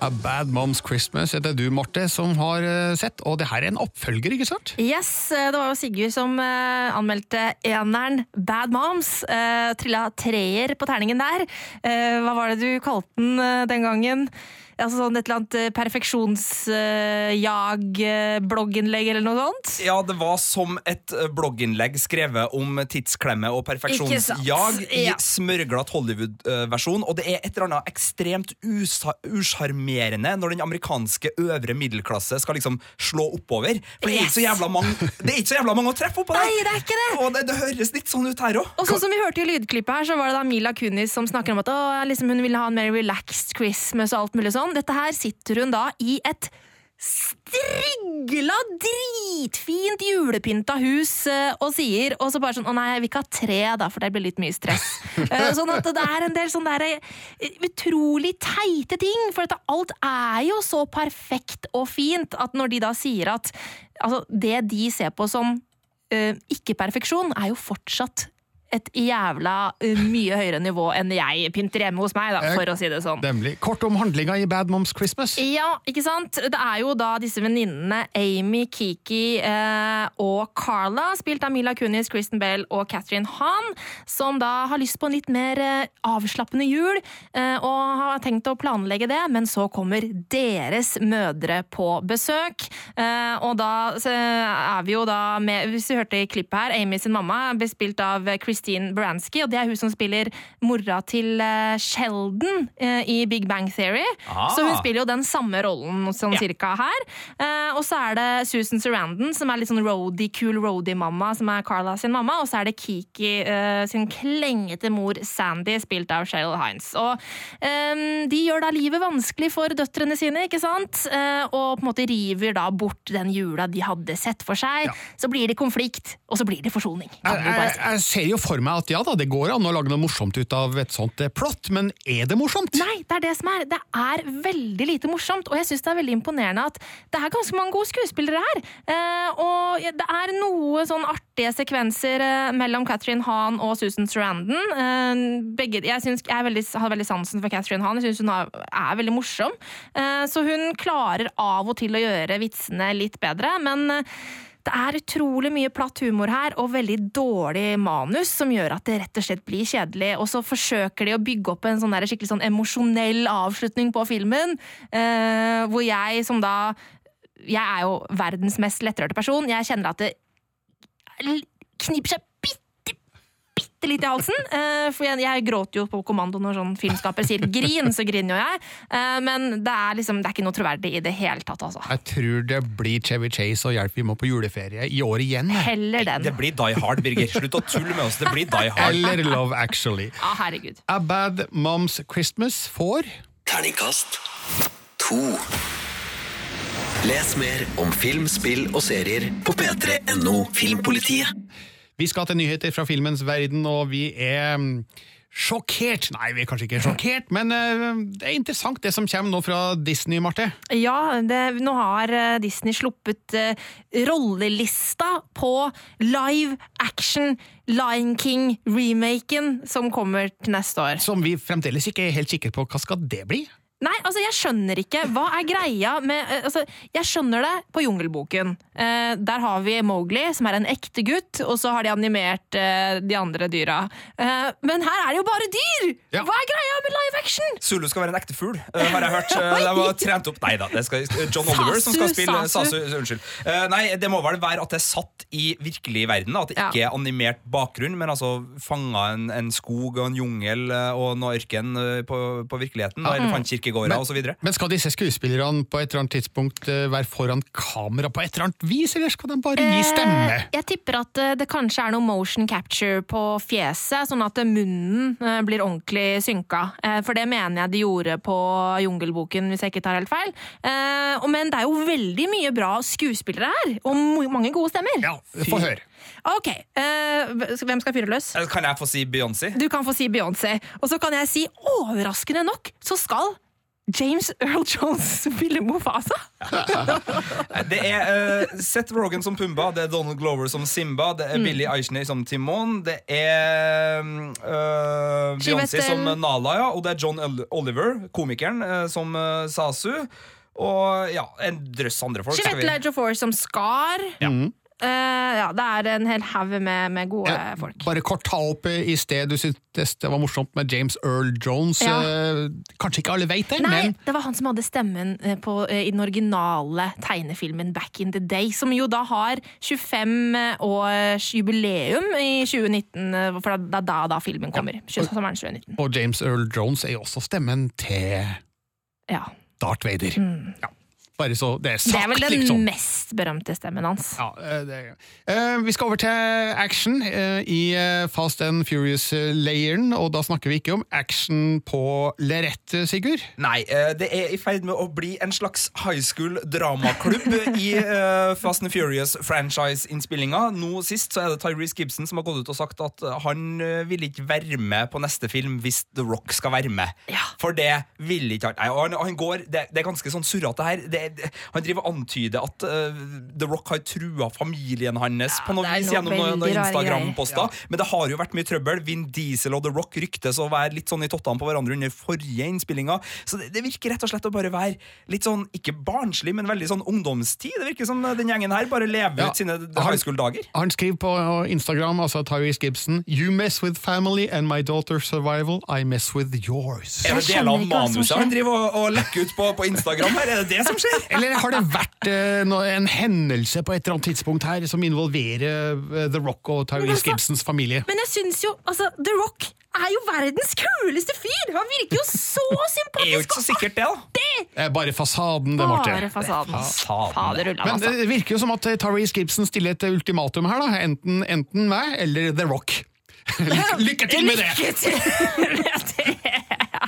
A Bad Mom's Christmas er det du, Marte, som har eh, sett. Og det her er en oppfølger, ikke sant? Yes, eh, det var jo Sigurd som uh, anmeldte eneren Bad Moms. Uh, trilla treer på terningen der. Uh, hva var det du kalte den den gangen? Altså sånn et eller annet eh, perfeksjonsjag-blogginnlegg eller noe sånt? Ja, det var som et eh, blogginnlegg skrevet om tidsklemme og perfeksjonsjag i ja. smørglatt Hollywood-versjon, og det er et eller annet ekstremt usjarmerende når den amerikanske øvre middelklasse skal liksom slå oppover. For det er mange, det er ikke så jævla mange å treffe oppå der! Nei, det er ikke det. Og det, det høres litt sånn ut her òg. Og sånn som vi hørte i lydklippet her, så var det da Mila Kunis som snakker om at å, liksom, hun ville ha en mer relaxed Christmas og alt mulig sånn. Dette her sitter hun da i et strigla, dritfint julepynta hus eh, og sier Og så bare sånn Å nei, jeg vil ikke ha tre, da, for det blir litt mye stress. Eh, sånn at det er en del sånne der, eh, utrolig teite ting. For dette, alt er jo så perfekt og fint at når de da sier at altså, det de ser på som uh, ikke-perfeksjon, er jo fortsatt et jævla uh, mye høyere nivå enn jeg pynter hjemme hos meg, da, for å si det sånn. Demlig. Kort om handlinga i Bad Moms Christmas. Ja, ikke sant? Det er jo da disse venninnene Amy, Kiki eh, og Carla, spilt av Mila Kunis, Kristen Bell og Catherine Hahn, som da har lyst på en litt mer eh, avslappende jul, eh, og har tenkt å planlegge det, men så kommer deres mødre på besøk, eh, og da er vi jo da med Hvis du hørte i klippet her, Amy sin mamma blir spilt av Chris Christine Baranski, og det er hun som spiller mora til eh, Sheldon eh, i Big Bang Theory. Ah. Så hun spiller jo den samme rollen sånn ja. cirka her. Eh, og så er det Susan Sarandon, som er litt sånn roadie, cool roadie-mamma, som er Carla sin mamma. Og så er det Kiki sin klengete mor Sandy, spilt av Cheryl Hines. Og de gjør da livet vanskelig for døtrene sine, ikke sant? og på en måte river da bort den jula de hadde sett for seg. Ja. Så blir det konflikt, og så blir det forsoning. Jeg, jeg, jeg ser jo for meg at ja da, det går an å lage noe morsomt ut av et sånt eh, plott, men er det morsomt? Nei, det er det som er. Det er veldig lite morsomt, og jeg syns det er veldig imponerende at det er ganske mange gode skuespillere her. Eh, og det er noe sånn artige sekvenser eh, mellom Catherine Hahn og Susan Sarandon. Eh, begge, jeg, synes, jeg veldig, har veldig sansen for Catherine Hahn, jeg syns hun er, er, veldig morsom. Eh, så hun klarer av og til å gjøre vitsene litt bedre, men eh, det er utrolig mye platt humor her, og veldig dårlig manus, som gjør at det rett og slett blir kjedelig. Og så forsøker de å bygge opp en sånn der, skikkelig sånn emosjonell avslutning på filmen, eh, hvor jeg som da Jeg er jo verdens mest lettrørte person. Jeg kjenner at det kniper seg bitte litt i halsen. Uh, for jeg, jeg, gråter jo på kommando når sånn filmskaper sier 'grin', så griner jo jeg. Uh, men det er liksom, det er ikke noe troverdig i det hele tatt, altså. Jeg tror det blir Chevy Chase og Hjelp vi må på juleferie i år igjen. Heller den. Det blir Die Hard, Birger. Slutt å tulle med oss. Det blir Die Hard. Eller Love Actually. Ja, herregud. A Bad Moms Christmas får Terningkast to. Les mer om film, spill og serier på p3.no Filmpolitiet. Vi skal til nyheter fra filmens verden, og vi er mm, sjokkert. Nei, vi er kanskje ikke sjokkert, men eh, det er interessant det som kommer nå fra Disney, Marte. Ja, det, nå har eh, Disney sluppet eh, rollelista på live action Lion King-remaken som kommer til neste år. Som vi fremdeles ikke er helt sikre på hva skal det bli. Nei, altså jeg skjønner ikke. Hva er greia med eh, altså, Jeg skjønner det på Jungelboken. Eh, der har vi Mowgli, som er en ekte gutt, og så har de animert eh, de andre dyra. Eh, men her er det jo bare dyr! Ja. Hva er greia med live action? Zulu skal være en ekte fugl, eh, har jeg hørt. Eh, De var trent opp Nei da, det skal John Oliver som skal spille Sasu. Sasu. Unnskyld. Nei, det må vel være at det er satt i virkelig verden. At det Ja. ikke er animert bakgrunn, men altså fanga en, en skog og en jungel og noe ørken på, på virkeligheten. Da, Ja. Elefantkirkegårder Men- går av, osv. Men skal disse skuespillerne på et eller annet tidspunkt eh, være foran kamera på et eller annet vis, eller skal de bare gi stemme? Eh, jeg tipper at eh, det kanskje er noe motion capture på fjeset, sånn at munnen eh, blir ordentlig synka. Eh, For det mener jeg de gjorde på Jungelboken, hvis jeg ikke tar helt feil. Eh, Men det er jo veldig mye bra skuespillere her, og mange gode stemmer. Ja, Få høre. Ok, eh, hvem skal fyre løs? Eh, Kan jeg få si Beyoncé? Du kan få si Beyoncé. Og så kan jeg si, overraskende nok, så skal James Earl Jones spiller Mofasa. Det er uh, Seth Rogan som Pumba, det er Donald Glover som Simba, det er Mm. Billy Eichner som Timon, det er uh, Beyoncé som Nala, ja, og det er John Oliver, komikeren, uh, som Sasu. Og ja, en drøss andre folk. skal vi- som Skar. som Scar. Mm. Eh, ja, det er en hel haug med, med gode Ja, folk. Bare kort ta opp i sted, du syntes det var morsomt med James Earl Jones. Ja. eh, Kanskje ikke alle vet det, Nei, men det var han som hadde stemmen eh, på, i den originale tegnefilmen Back in the Day, som jo da har 25 års jubileum i 2019, eh, for det er da, da filmen kommer. Sommeren 2019. Og James Earl Jones er jo også stemmen til Ja. Darth Vader. Ja. Bare så det er Det er vel den liksom. mest berømte stemmen hans. Ja, eh, det, uh, vi skal over til action uh, i Fast and Furious-leiren, og da snakker vi ikke om action på lerret, Sigurd. Nei, uh, det er i ferd med å bli en slags high school dramaklubb i Fast and Furious-franchise-innspillinga. Nå sist så er det Tyrese Gibson som har gått ut og sagt at han vil ikke være med på neste film hvis The Rock skal være med. For det vil ikke han. Nei, han, han går, det, det er ganske sånn surrete her. Det, han driver og antyder at uh, The Rock har trua familien hans på noe vis gjennom noen, noen Instagram-poster. Men det har jo vært mye trøbbel. Vin Diesel og The Rock ryktes å være litt sånn i tottene på hverandre under forrige innspillinga. Så det, det virker rett og slett å bare være litt sånn, ikke barnslig, men veldig sånn ungdomstid. Det virker som den gjengen her bare lever Ja. ut sine Han- high school-dager. Han skriver på Instagram, altså Tyrese Gibson You mess with family and my daughter's survival, I mess with yours. Er det deler av manuset han driver og, og lekker ut på, på Instagram her? Er det det som skjer? Eller har det vært eh, en hendelse på et eller annet tidspunkt her som involverer eh, The Rock og Tyrese altså- Gibsons familie? Men jeg syns jo altså, The Rock er jo verdens kuleste fyr! Han virker jo så sympatisk! Er jo ikke så sikkert det, da. Det er bare fasaden, det, Marte. Bare fasaden. Fasaden. Faderullan, Men altså. det virker jo som at eh, Tyrese Gibson stiller et ultimatum her. da Enten, enten meg eller The Rock. Lykke til med det! Lykke til med det!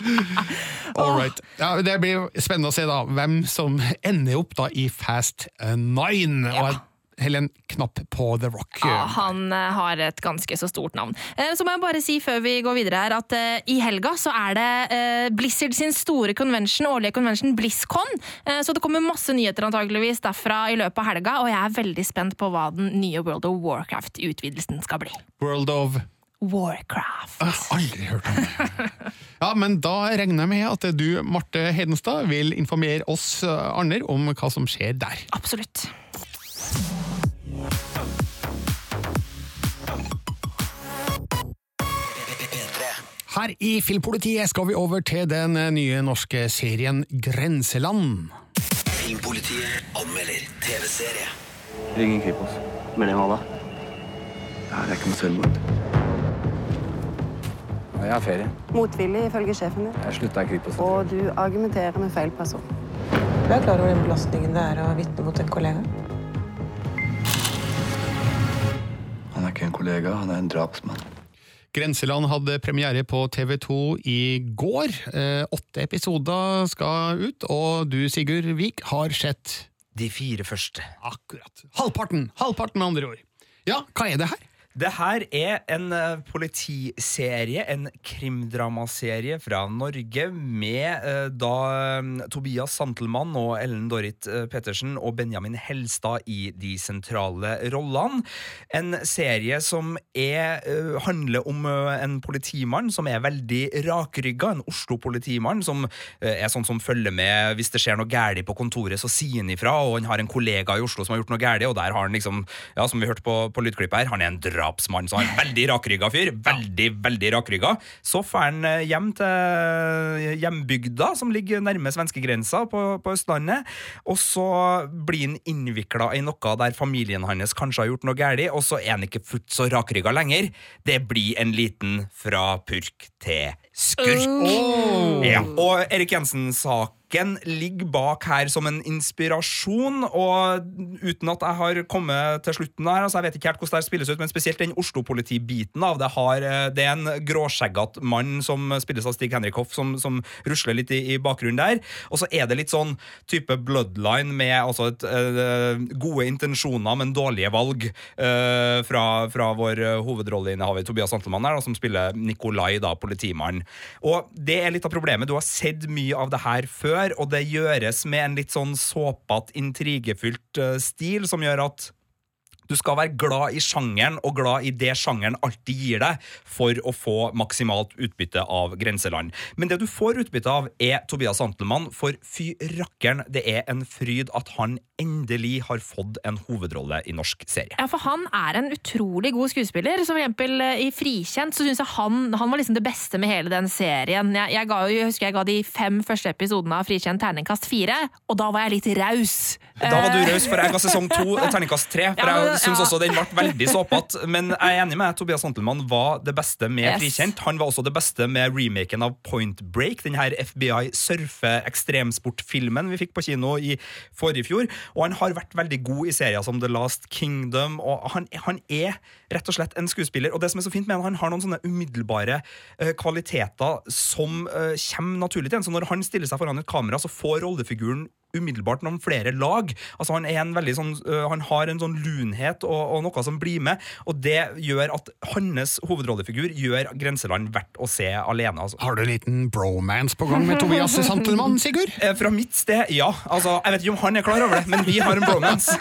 All right. ja, det blir spennende å se da hvem som ender opp da i Fast Nine. Og Helen knapp på The Rock. Ja, han eh, har et ganske så stort navn. Eh, Så må jeg bare si før vi går videre her at eh, i helga så er det eh, Blizzard sin store convention, årlige convention BlizzCon. Eh, så det kommer masse nyheter antageligvis derfra i løpet av helga, og jeg er veldig spent på hva den nye World of Warcraft-utvidelsen skal bli. World of Warcraft. Jeg har aldri hørt om det. Ja, men da regner jeg med at du, Marte Hedenstad, vil informere oss eh, andre om hva som skjer der. Absolutt. Her i Filmpolitiet skal vi over til den eh, nye norske serien Grenseland. Filmpolitiet anmelder TV-serie. Ring Kripos. Men hva da? Det er ikke noe selvmord. Jeg har ferie. Motvillig ifølge sjefen din. Jeg slutta i Kripos. Og du argumenterer med feil person. Du er klar over den belastningen det er å vitne mot en kollega? Han er ikke en kollega, han er en drapsmann. Grenseland hadde premiere på TV2 i går. Eh, åtte episoder skal ut, og du, Sigurd Vik, har sett De fire første. Akkurat. Halvparten! Halvparten, med andre ord. Ja, hva er det her? Det her er en eh, politiserie, en krimdramaserie fra Norge, med eh, da eh, Tobias Santelmann og Ellen Dorrit Pettersen og Benjamin Helstad i de sentrale rollene. En serie som er, handler om en politimann som er veldig rakrygga, en Oslo-politimann som er sånn som følger med hvis det skjer noe galt på kontoret, så sier han ifra, og han har en kollega i Oslo som har gjort noe galt, og der har han liksom, ja, som vi hørte på, på lydklippet her, han er en drapsmann, så han veldig rakrygga fyr, veldig, veldig rakrygga. Så får han eh, hjem til hjembygda, som ligger nærme svenskegrensa på, på Østlandet, og så blir han innvikla i noe der familien hans kanskje har gjort noe galt, og så er han ikke fullt så rakrygga lenger. Det blir en liten fra purk til skurk. Oh. Ja. Og Erik Jensen-saken ligger bak her som en inspirasjon, og uten at jeg har kommet til slutten her, altså jeg vet ikke helt hvordan det her spilles ut, men spesielt den Oslo-politibiten av det har eh, Det er en gråskjeggete mann som spilles av Stig Henrik Hoff, som, som rusler litt i, i bakgrunnen der, og så er det litt sånn type bloodline med altså et, øh, gode intensjoner, men dårlige valg øh, fra, fra vår hovedrolleinnehaver Tobias Santelmann her, da, som spiller Nikolai, da, politimannen. Og det er litt av problemet. Du har sett mye av det her før, og det gjøres med en litt sånn såpete, intrigefylt eh, stil, som gjør at du skal være glad i sjangeren og glad i det sjangeren alltid gir deg, for å få maksimalt utbytte av Grenseland. Men det du får utbytte av, er Tobias Antelmann, for fy rakkeren, det er en fryd at han endelig har fått en hovedrolle i norsk serie. Ja, for han er en utrolig god skuespiller. Som for eksempel eh, i Frikjent så syns jeg han, han var liksom det beste med hele den serien. Jeg, jeg, ga, jeg husker jeg ga de fem første episodene av Frikjent terningkast fire, og da var jeg litt raus. Da var du raus, for jeg ga sesong to terningkast tre. For Ja, syns også den ble veldig såpete. Men jeg er enig med deg, Tobias Santelmann var det beste med Yes. Frikjent. Han var også det beste med remaken av Point Break, den her FBI surfe-ekstremsportfilmen vi fikk på kino i forrige fjor. Og han har vært veldig god i serier som The Last Kingdom, og han, han er rett og slett en skuespiller. Og det som er så fint med han, han har noen sånne umiddelbare uh, kvaliteter som uh, kommer naturlig til en. Så når han stiller seg foran et kamera, så får rollefiguren umiddelbart noen flere lag. Altså Han er en veldig sånn Han har en sånn lunhet og, og noe som blir med, og det gjør at hans hovedrollefigur gjør Grenseland verdt å se alene. Altså. Har du en liten bromance på gang med Tobias Santelmann, Sigurd? Eh, Fra mitt sted, ja. Altså, Jeg vet ikke om han er klar over det, men vi har en bromance.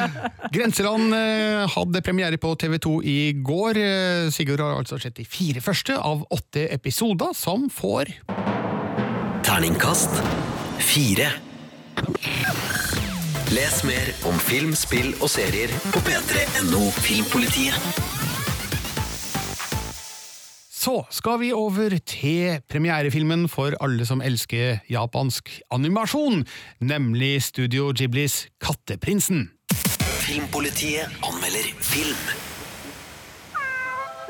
Grenseland eh, hadde premiere på TV2 i går. Eh, Sigurd har altså sett de fire første av åtte episoder, som får Terningkast fire. Les mer om film, spill og serier på p3.no Filmpolitiet. Så skal vi over til premierefilmen for alle som elsker japansk animasjon, nemlig Studio Ghiblis Katteprinsen. Filmpolitiet anmelder film.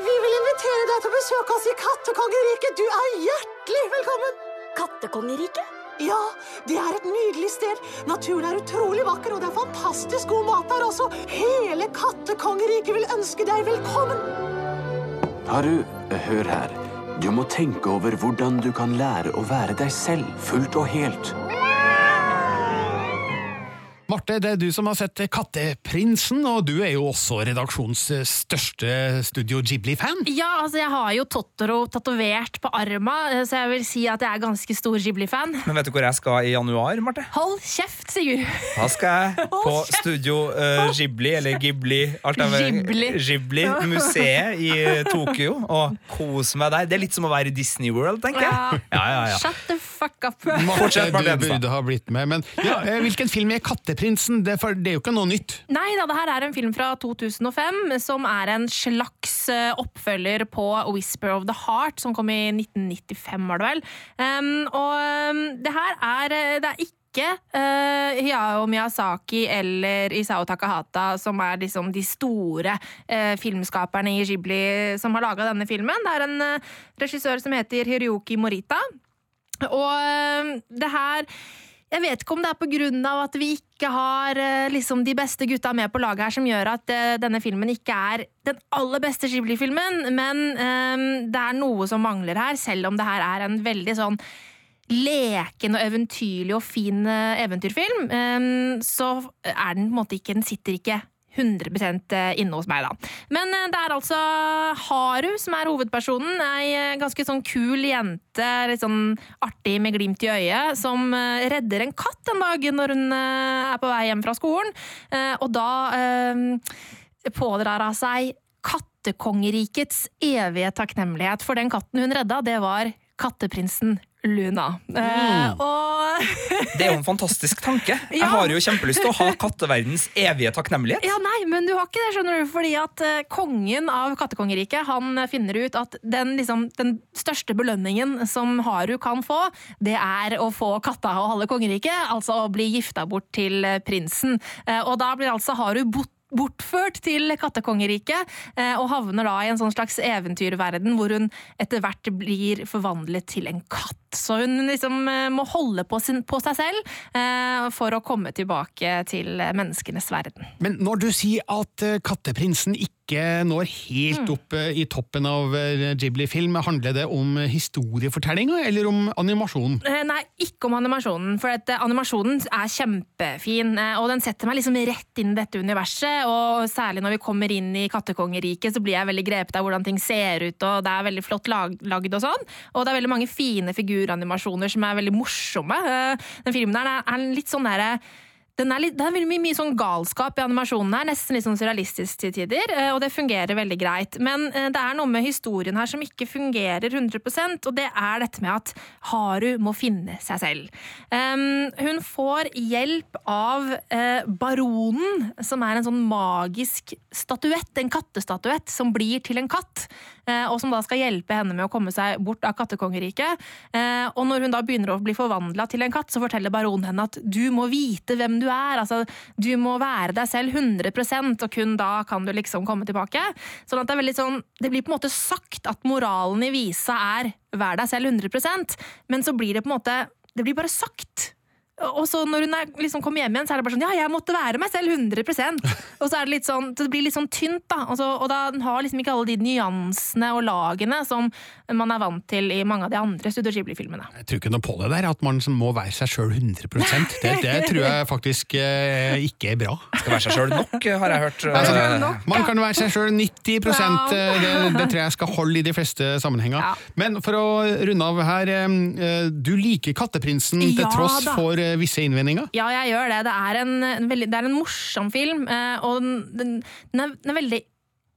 Vi vil invitere deg til å besøke oss i Kattekongeriket. Du er hjertelig velkommen. Kattekongeriket? Ja, det er et nydelig sted. Naturen er utrolig vakker, og det er fantastisk god mat der også. Hele Kattekongeriket vil ønske deg velkommen. Haru, Hør her. Du må tenke over hvordan du kan lære å være deg selv fullt og helt. Marte, det er du som har sett Katteprinsen, og du er jo også redaksjons største Studio Ghibli-fan. Ja, altså jeg har jo Totoro tatovert på arma, eh, så jeg vil si at jeg er ganske stor Ghibli-fan. Men vet du hvor jeg skal i januar, Marte? Hold kjeft, Sigurd! Da skal jeg på Studio uh, Ghibli, eller Ghibli, alt av vel- Ghibli. Ghibli museet i Tokyo, og kose meg der. Det er litt som å være i Disney World, tenker jeg. Ja, ja, ja. Shut the fuck up! Fortsett, du burde ha blitt med, men ja, eh, hvilken film er Katteprinsen? Det, er for, det er jo ikke noe nytt. Nei da, det her er en film fra 2005 som er en slags eh, oppfølger på Whisper of the Heart, som kom i 1995, var det vel. Um, og um, det her er, eh, det er ikke uh, Hayao Miyazaki eller Isao Takahata som er liksom de store uh, filmskaperne i Ghibli som har laga denne filmen. Det er en uh, regissør som heter Hiroyuki Morita. Og eh, det her jeg vet ikke om det er av at vi ikke har eh, liksom, de beste gutta med på laget her, som gjør at uh, denne filmen ikke er den aller beste Ghibli-filmen, men um, det er noe som mangler her, selv om det her er en veldig sånn leken og eventyrlig og fin uh, eventyrfilm, um, så er den på en måte ikke Den sitter ikke 100 inne hos meg, da. Men eh, det er altså Haru som er hovedpersonen. Ei eh, ganske sånn kul jente, litt sånn artig med glimt i øyet, som eh, redder en katt en dag når hun eh, er på vei hjem fra skolen. Eh, Og da eh, pådrar hun seg kattekongerikets evige takknemlighet. For den katten hun redda, det var katteprinsen Luna. Eh, og Det er jo en fantastisk tanke. Jeg Ja. har jo kjempelyst til å ha katteverdens evige takknemlighet. Ja, nei, men du har ikke det, skjønner du. Fordi at eh, kongen av kattekongeriket han eh, finner ut at den, liksom, den største belønningen som Haru kan få, det er å få katta og halve kongeriket. Altså å bli gifta bort til eh, prinsen. Eh, og da blir altså Haru bort Bortført til kattekongeriket, og havner da i en sånn slags eventyrverden hvor hun etter hvert blir forvandlet til en katt. Så hun liksom eh, må holde på, sin, på seg selv eh, for å komme tilbake til menneskenes verden. Men når du sier at eh, Katteprinsen ikke når helt Mm. opp eh, i toppen av Ghibli-film, handler det om historiefortellinga eller om animasjon? Eh, Nei, ikke om animasjonen. For at animasjonen er kjempefin, og den setter meg liksom rett inn i dette universet. Og særlig når vi kommer inn i kattekongeriket, så blir jeg veldig grepet av hvordan ting ser ut, og det er veldig flott lag lagd og sånn. Og det er veldig mange fine figuranimasjoner som er veldig morsomme. Eh, Den filmen der er- litt sånn derre den er litt, det er mye, mye sånn galskap i animasjonen her, nesten litt sånn surrealistisk til tider, eh, og det fungerer veldig greit. Men eh, det er noe med historien her som ikke fungerer 100% og det er dette med at Haru må finne seg selv. Um, hun får hjelp av uh, baronen, som er en sånn magisk statuett, en kattestatuett, som blir til en katt, eh, og som da skal hjelpe henne med å komme seg bort av kattekongeriket. Eh, og når hun da begynner å bli forvandla til en katt, så forteller baronen henne at du må vite hvem du er. Altså, du må være deg selv 100% og kun da kan du liksom komme tilbake. Sånn at det er veldig sånn Det blir på en måte sagt at moralen i visa er vær deg selv 100% men så blir det på en måte Det blir bare sagt. Og så når hun er, liksom kommer hjem igjen, så er det bare sånn Ja, jeg måtte være meg selv 100% Og så er det litt sånn Det blir litt sånn tynt, da. Og, så, og da har liksom ikke alle de nyansene og lagene som man er vant til i mange av de andre Studio Ghibli-filmene. Jeg tror ikke noe på det der, at man må være seg sjøl 100 det, det tror jeg faktisk eh, ikke er bra. Skal være seg sjøl nok, har jeg hørt. Altså, man kan være seg sjøl 90 eh, det, det tror jeg skal holde i de fleste sammenhenger. Men for å runde av her, eh, du liker Katteprinsen til Ja tross da. for visse innvendinger? Ja, jeg gjør det. Det er en, en, veldig, det er en morsom film, eh, og den, den, er, den er veldig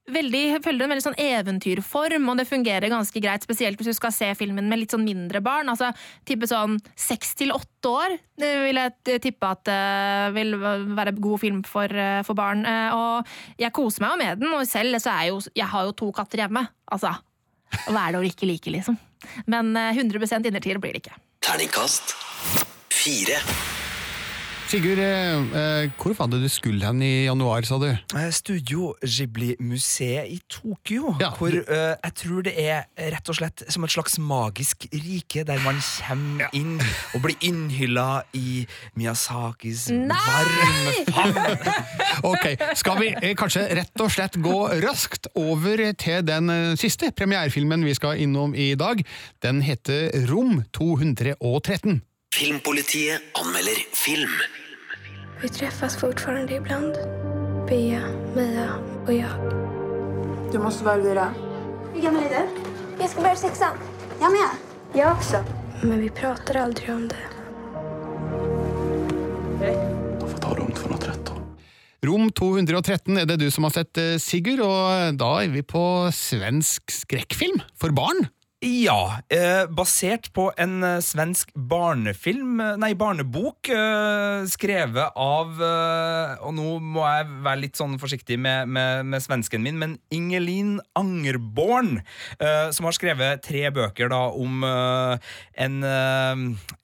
Veldig, følger en veldig sånn eventyrform, og det fungerer ganske greit. Spesielt hvis du skal se filmen med litt sånn mindre barn. altså Tippe sånn seks til åtte år det vil jeg tippe at det vil være god film for, uh, for barn. Uh, Og jeg koser meg jo med den, og selv så er jeg jo Jeg har jo to katter hjemme. Altså, hva er det å ikke like, liksom? Men eh, 100 innertier blir det ikke. Terningkast fire. Sigurd, eh, eh, hvor fant det du skulle hen i januar, sa du? Eh, Studio Ghibli-museet i Tokyo. hvor eh, jeg tror det er rett og slett som et slags magisk rike, der man kommer inn og blir innhylla i Miyazakis varme favn. Ok, Skal vi eh, kanskje rett og slett gå raskt over til den eh, siste premierefilmen vi skal innom i dag? Den heter Rom 213. Filmpolitiet anmelder film. Vi treffes fortfarande ibland. Bea, Mia og jeg. Du må vara Elvira. Hur gammal är du? Jeg ska börja sexan. Jeg med. Jeg også. Men vi prater aldri om det. Får ta rum 213. Rom 213 er det du som har sett, eh, Sigurd, og da er vi på svensk skrekkfilm for barn. Ja, eh, basert på en eh, svensk barnefilm, eh, nei, barnebok, eh, skrevet av eh, Og nå må jeg være litt sånn forsiktig med, med, med svensken min, men Ingelin Angerborn, eh, som har skrevet tre bøker da om en,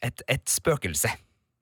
et, et spøkelse.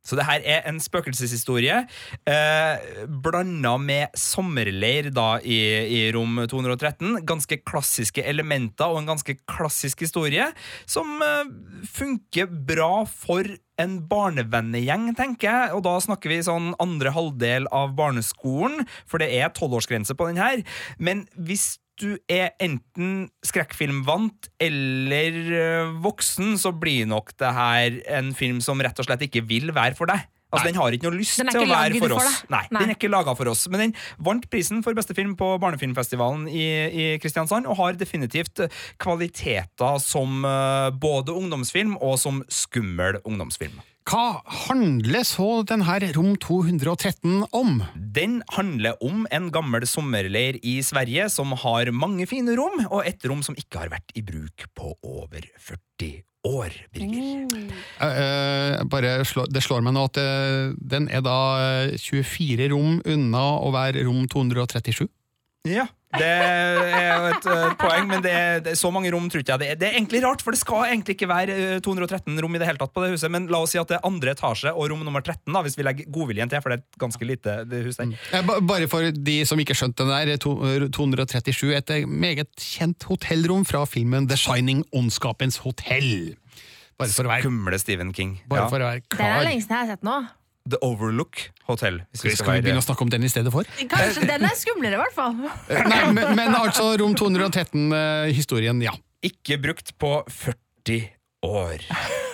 Så det her er en spøkelseshistorie eh, blanda med sommerleir da i, i rom 213. Ganske klassiske elementer og en ganske klassisk historie som eh, funker bra for en barnevennegjeng, tenker jeg. Og da snakker vi sånn andre halvdel av barneskolen, for det er tolvårsgrense på den her. Men hvis du er enten skrekkfilmvant eller eh, voksen, så blir nok det her en film som rett og slett ikke vil være for deg. Altså, Den har ikke noe lyst er til å være for for oss. For Nei, Nei. Den er ikke laga for oss. Men den vant prisen for beste film på Barnefilmfestivalen i, i Kristiansand, og har definitivt kvaliteter som uh, både ungdomsfilm og som skummel ungdomsfilm. Hva handler så denne Rom 213 om? Den handler om en gammel sommerleir i Sverige som har mange fine rom, og et rom som ikke har vært i bruk på over 40 år. Birger. Eh, eh, bare slå, det slår meg nå at eh, den er da eh, 24 rom unna å være rom 237. Ja, det er jo et, eh, poeng, men det er, det er så mange rom tror ikke jeg det er. Det er egentlig rart, for det skal egentlig ikke være eh, 213 rom i det hele tatt på det huset, men la oss si at det er andre etasje og rom nummer 13, da, hvis vi legger godviljen til, for det er et ganske lite det huset der. Eh, Bare for de som ikke skjønte den der, to- eh, 237, et eh, meget kjent hotellrom fra filmen The Shining, Ondskapens hotell. Bare for å være, Skumle Stephen King. bare Ja. for å være Det er det lengste jeg har sett nå. The Overlook Hotel. Hvis vi Skal skal vi begynne å snakke om den i stedet for? Kanskje den er skumlere, i hvert fall. Eh, Nei, men, men altså Rom 213-historien, ja. ikke brukt på 40 år.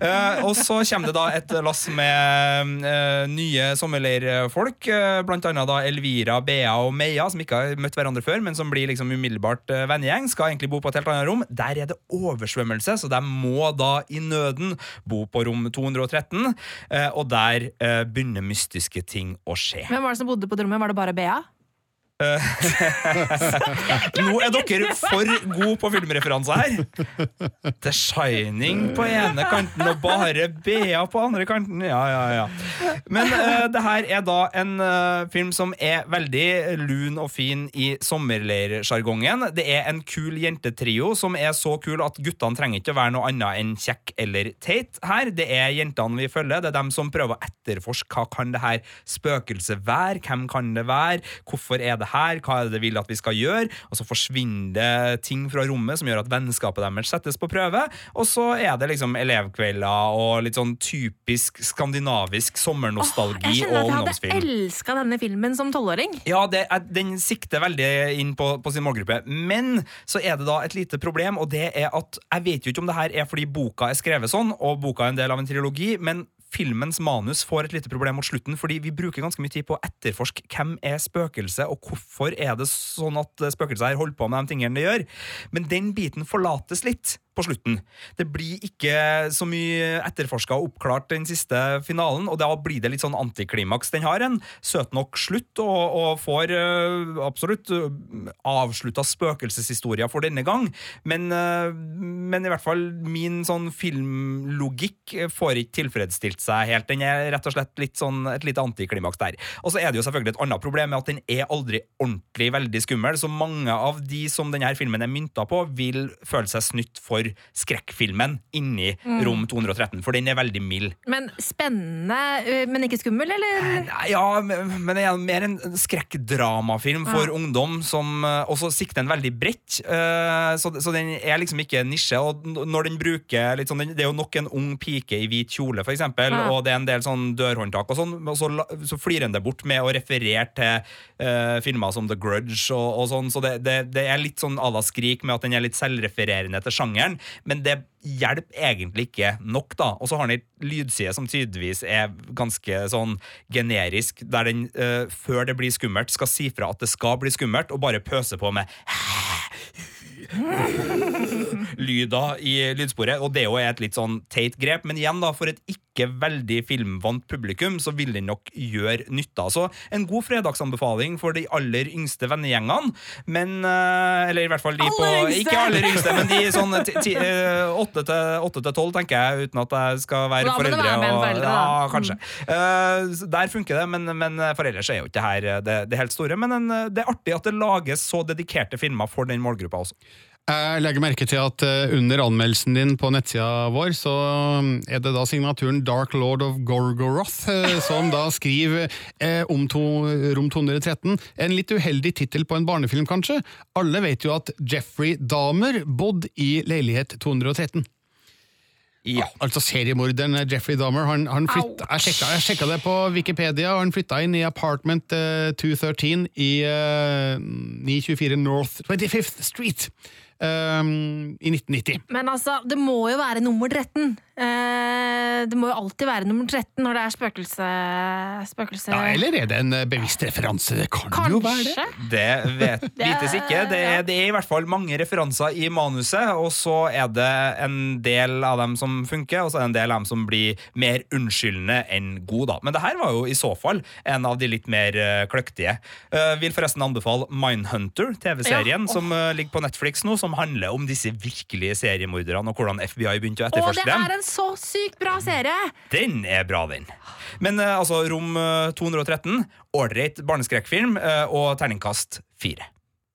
Eh, og så kommer det da et lass med eh, nye sommerleirfolk. eh, blant annet da Elvira, Bea og Meia, som ikke har møtt hverandre før, men som blir liksom umiddelbart uh, vennegjeng. Skal egentlig bo på et helt annet rom. Der er det oversvømmelse, så de må da i nøden bo på rom 213. eh, og der eh, begynner mystiske ting å skje. Hvem var det som bodde på det rommet? Var det bare Bea? Nå er dere for gode på filmreferanser her. The Shining på ene kanten og bare Bea på andre kanten. Ja, ja, ja. Men uh, det her er da en uh, film som er veldig lun og fin i sommerleirsjargongen. Det er en kul jentetrio som er så kul at guttene trenger ikke å være noe annet enn kjekk eller teit her. Det er jentene vi følger. Det er dem som prøver å etterforske hva kan det her spøkelset være, hvem kan det være, hvorfor er det her, hva er det det vil at vi skal gjøre, og så forsvinner det ting fra rommet som gjør at vennskapet deres settes på prøve, og så er det liksom elevkvelder og litt sånn typisk skandinavisk sommernostalgi Jeg og at jeg hadde elska denne filmen som tolvåring. Ja, det den sikter veldig inn på, på sin målgruppe. Men så er det da et lite problem, og det er at jeg vet jo ikke om det her er fordi boka er skrevet sånn, og boka er en del av en trilogi, men filmens manus får et lite problem mot slutten, fordi vi bruker ganske mye tid på å etterforske hvem er spøkelset, og hvorfor er det sånn at spøkelset her holder på med de tingene det gjør. Men den biten forlates litt på slutten. Det blir ikke så mye etterforska og oppklart den siste finalen, og da blir det litt sånn antiklimaks. Den har en søt nok slutt, og, og får uh, absolutt uh, avslutta spøkelseshistoria for denne gang, men, uh, men i hvert fall min sånn filmlogikk får ikke tilfredsstilt seg helt. Den er rett og slett litt sånn et lite antiklimaks der. Og så er det jo selvfølgelig et annet problem med at den er aldri ordentlig veldig skummel, så mange av de som denne filmen er mynta på, vil føle seg snytt for skrekkfilmen inni Mm. rom 213, for den er veldig mild. Men spennende, men ikke skummel, eller? Ja, men det er mer en skrekkdramafilm for Ja. ungdom som også sikter en veldig bredt. Så, så den er liksom ikke nisje. Og når den bruker litt sånn, Det er jo nok en ung pike i hvit kjole, for eksempel, Ja. og det er en del sånn dørhåndtak og sånn, og så, så flirer den det bort med å referere til filmer som The Grudge og, og sånn, så det, det, det er litt sånn à la Skrik med at den er litt selvrefererende til sjangeren, men det hjelper egentlig ikke nok, da. Og så har den ei lydside som tydeligvis er ganske sånn generisk, der den uh, før det blir skummelt, skal si fra at det skal bli skummelt, og bare pøse på med lyder i lydsporet, og det er jo et litt sånn teit grep, men igjen da, for et ikke veldig filmvant publikum, så vil den nok gjøre nytta. Så en god fredagsanbefaling for de aller yngste vennegjengene, men, eh, eller i hvert fall de på, ikke aller yngste, men de sånn ti- eh, åtte til tolv, tenker jeg, uten at jeg skal være foreldre. være og- foreldre ja, kanskje. Mm. kanskje. Eh, der funker det, men, men for ellers er jo ikke her eh, det, det helt store. Men en, eh, det er artig at det lages så dedikerte filmer for den målgruppa også. Jeg legger merke til at eh, under anmeldelsen din på nettsida vår, så mm, er det da signaturen Dark Lord of Gorgoroth eh, som da skriver eh, om to, rom 213. En litt uheldig tittel på en barnefilm, kanskje? Alle vet jo at Jeffrey Dahmer bodde i leilighet 213. Ja. Altså seriemorderen Jeffrey Dahmer. Han, han flytta, jeg, sjekka, jeg sjekka det på Wikipedia, og han flytta inn i apartment uh, 213 i uh, 924 North 25th Street. Eh, i 1990. Men altså, det må jo være nummer 13. Uh, det må jo alltid være nummer 13 når det er spøkelse... spøkelse. Ja, eller er det en eh, bevisst referanse? Det kan jo være det. Det vet, vites ikke. Det er, det er i hvert fall mange referanser i manuset, og så er det en del av dem som funker, og så er det en del av dem som blir mer unnskyldende enn gode. da. Men det her var jo i så fall en av de litt mer uh, kløktige. Uh, vil forresten anbefale Mindhunter, TV-serien, Ja, oh. som uh, ligger på Netflix nå, som handler om disse virkelige seriemorderne, og hvordan FBI begynte å Å, det etterforske dem. er en så sykt bra serie! Den er bra, den. Men eh, altså, Rom eh, 213, ålreit barneskrekkfilm eh, og terningkast fire.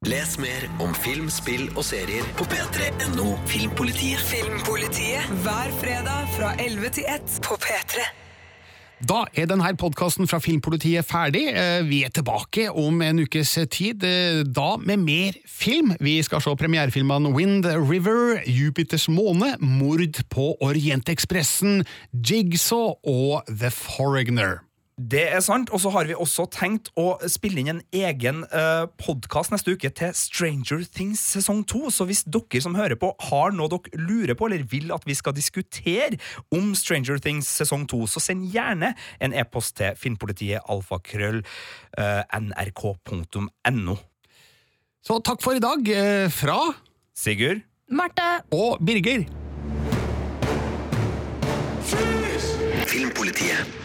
Les mer om film, spill og serier på p3.no Filmpolitiet. Filmpolitiet hver fredag fra 11 til 1 på P3. Da er denne podkasten fra Filmpolitiet ferdig. Eh, Vi er tilbake om en ukes tid, eh, da med mer film. Vi skal se premierefilmene Wind River, Jupiters måne, Mord på Orientekspressen, Jigsaw og The Foreigner. Det er sant, og så har vi også tenkt å spille inn en egen uh, podkast neste uke til Stranger Things sesong 2. Så hvis dere som hører på har noe dere lurer på, eller vil at vi skal diskutere om Stranger Things sesong 2, så send gjerne en e-post til filmpolitiet alfakrøll uh, nrk.no. Så takk for i dag uh, fra Sigurd. Marte. Og Birger. Filmpolitiet.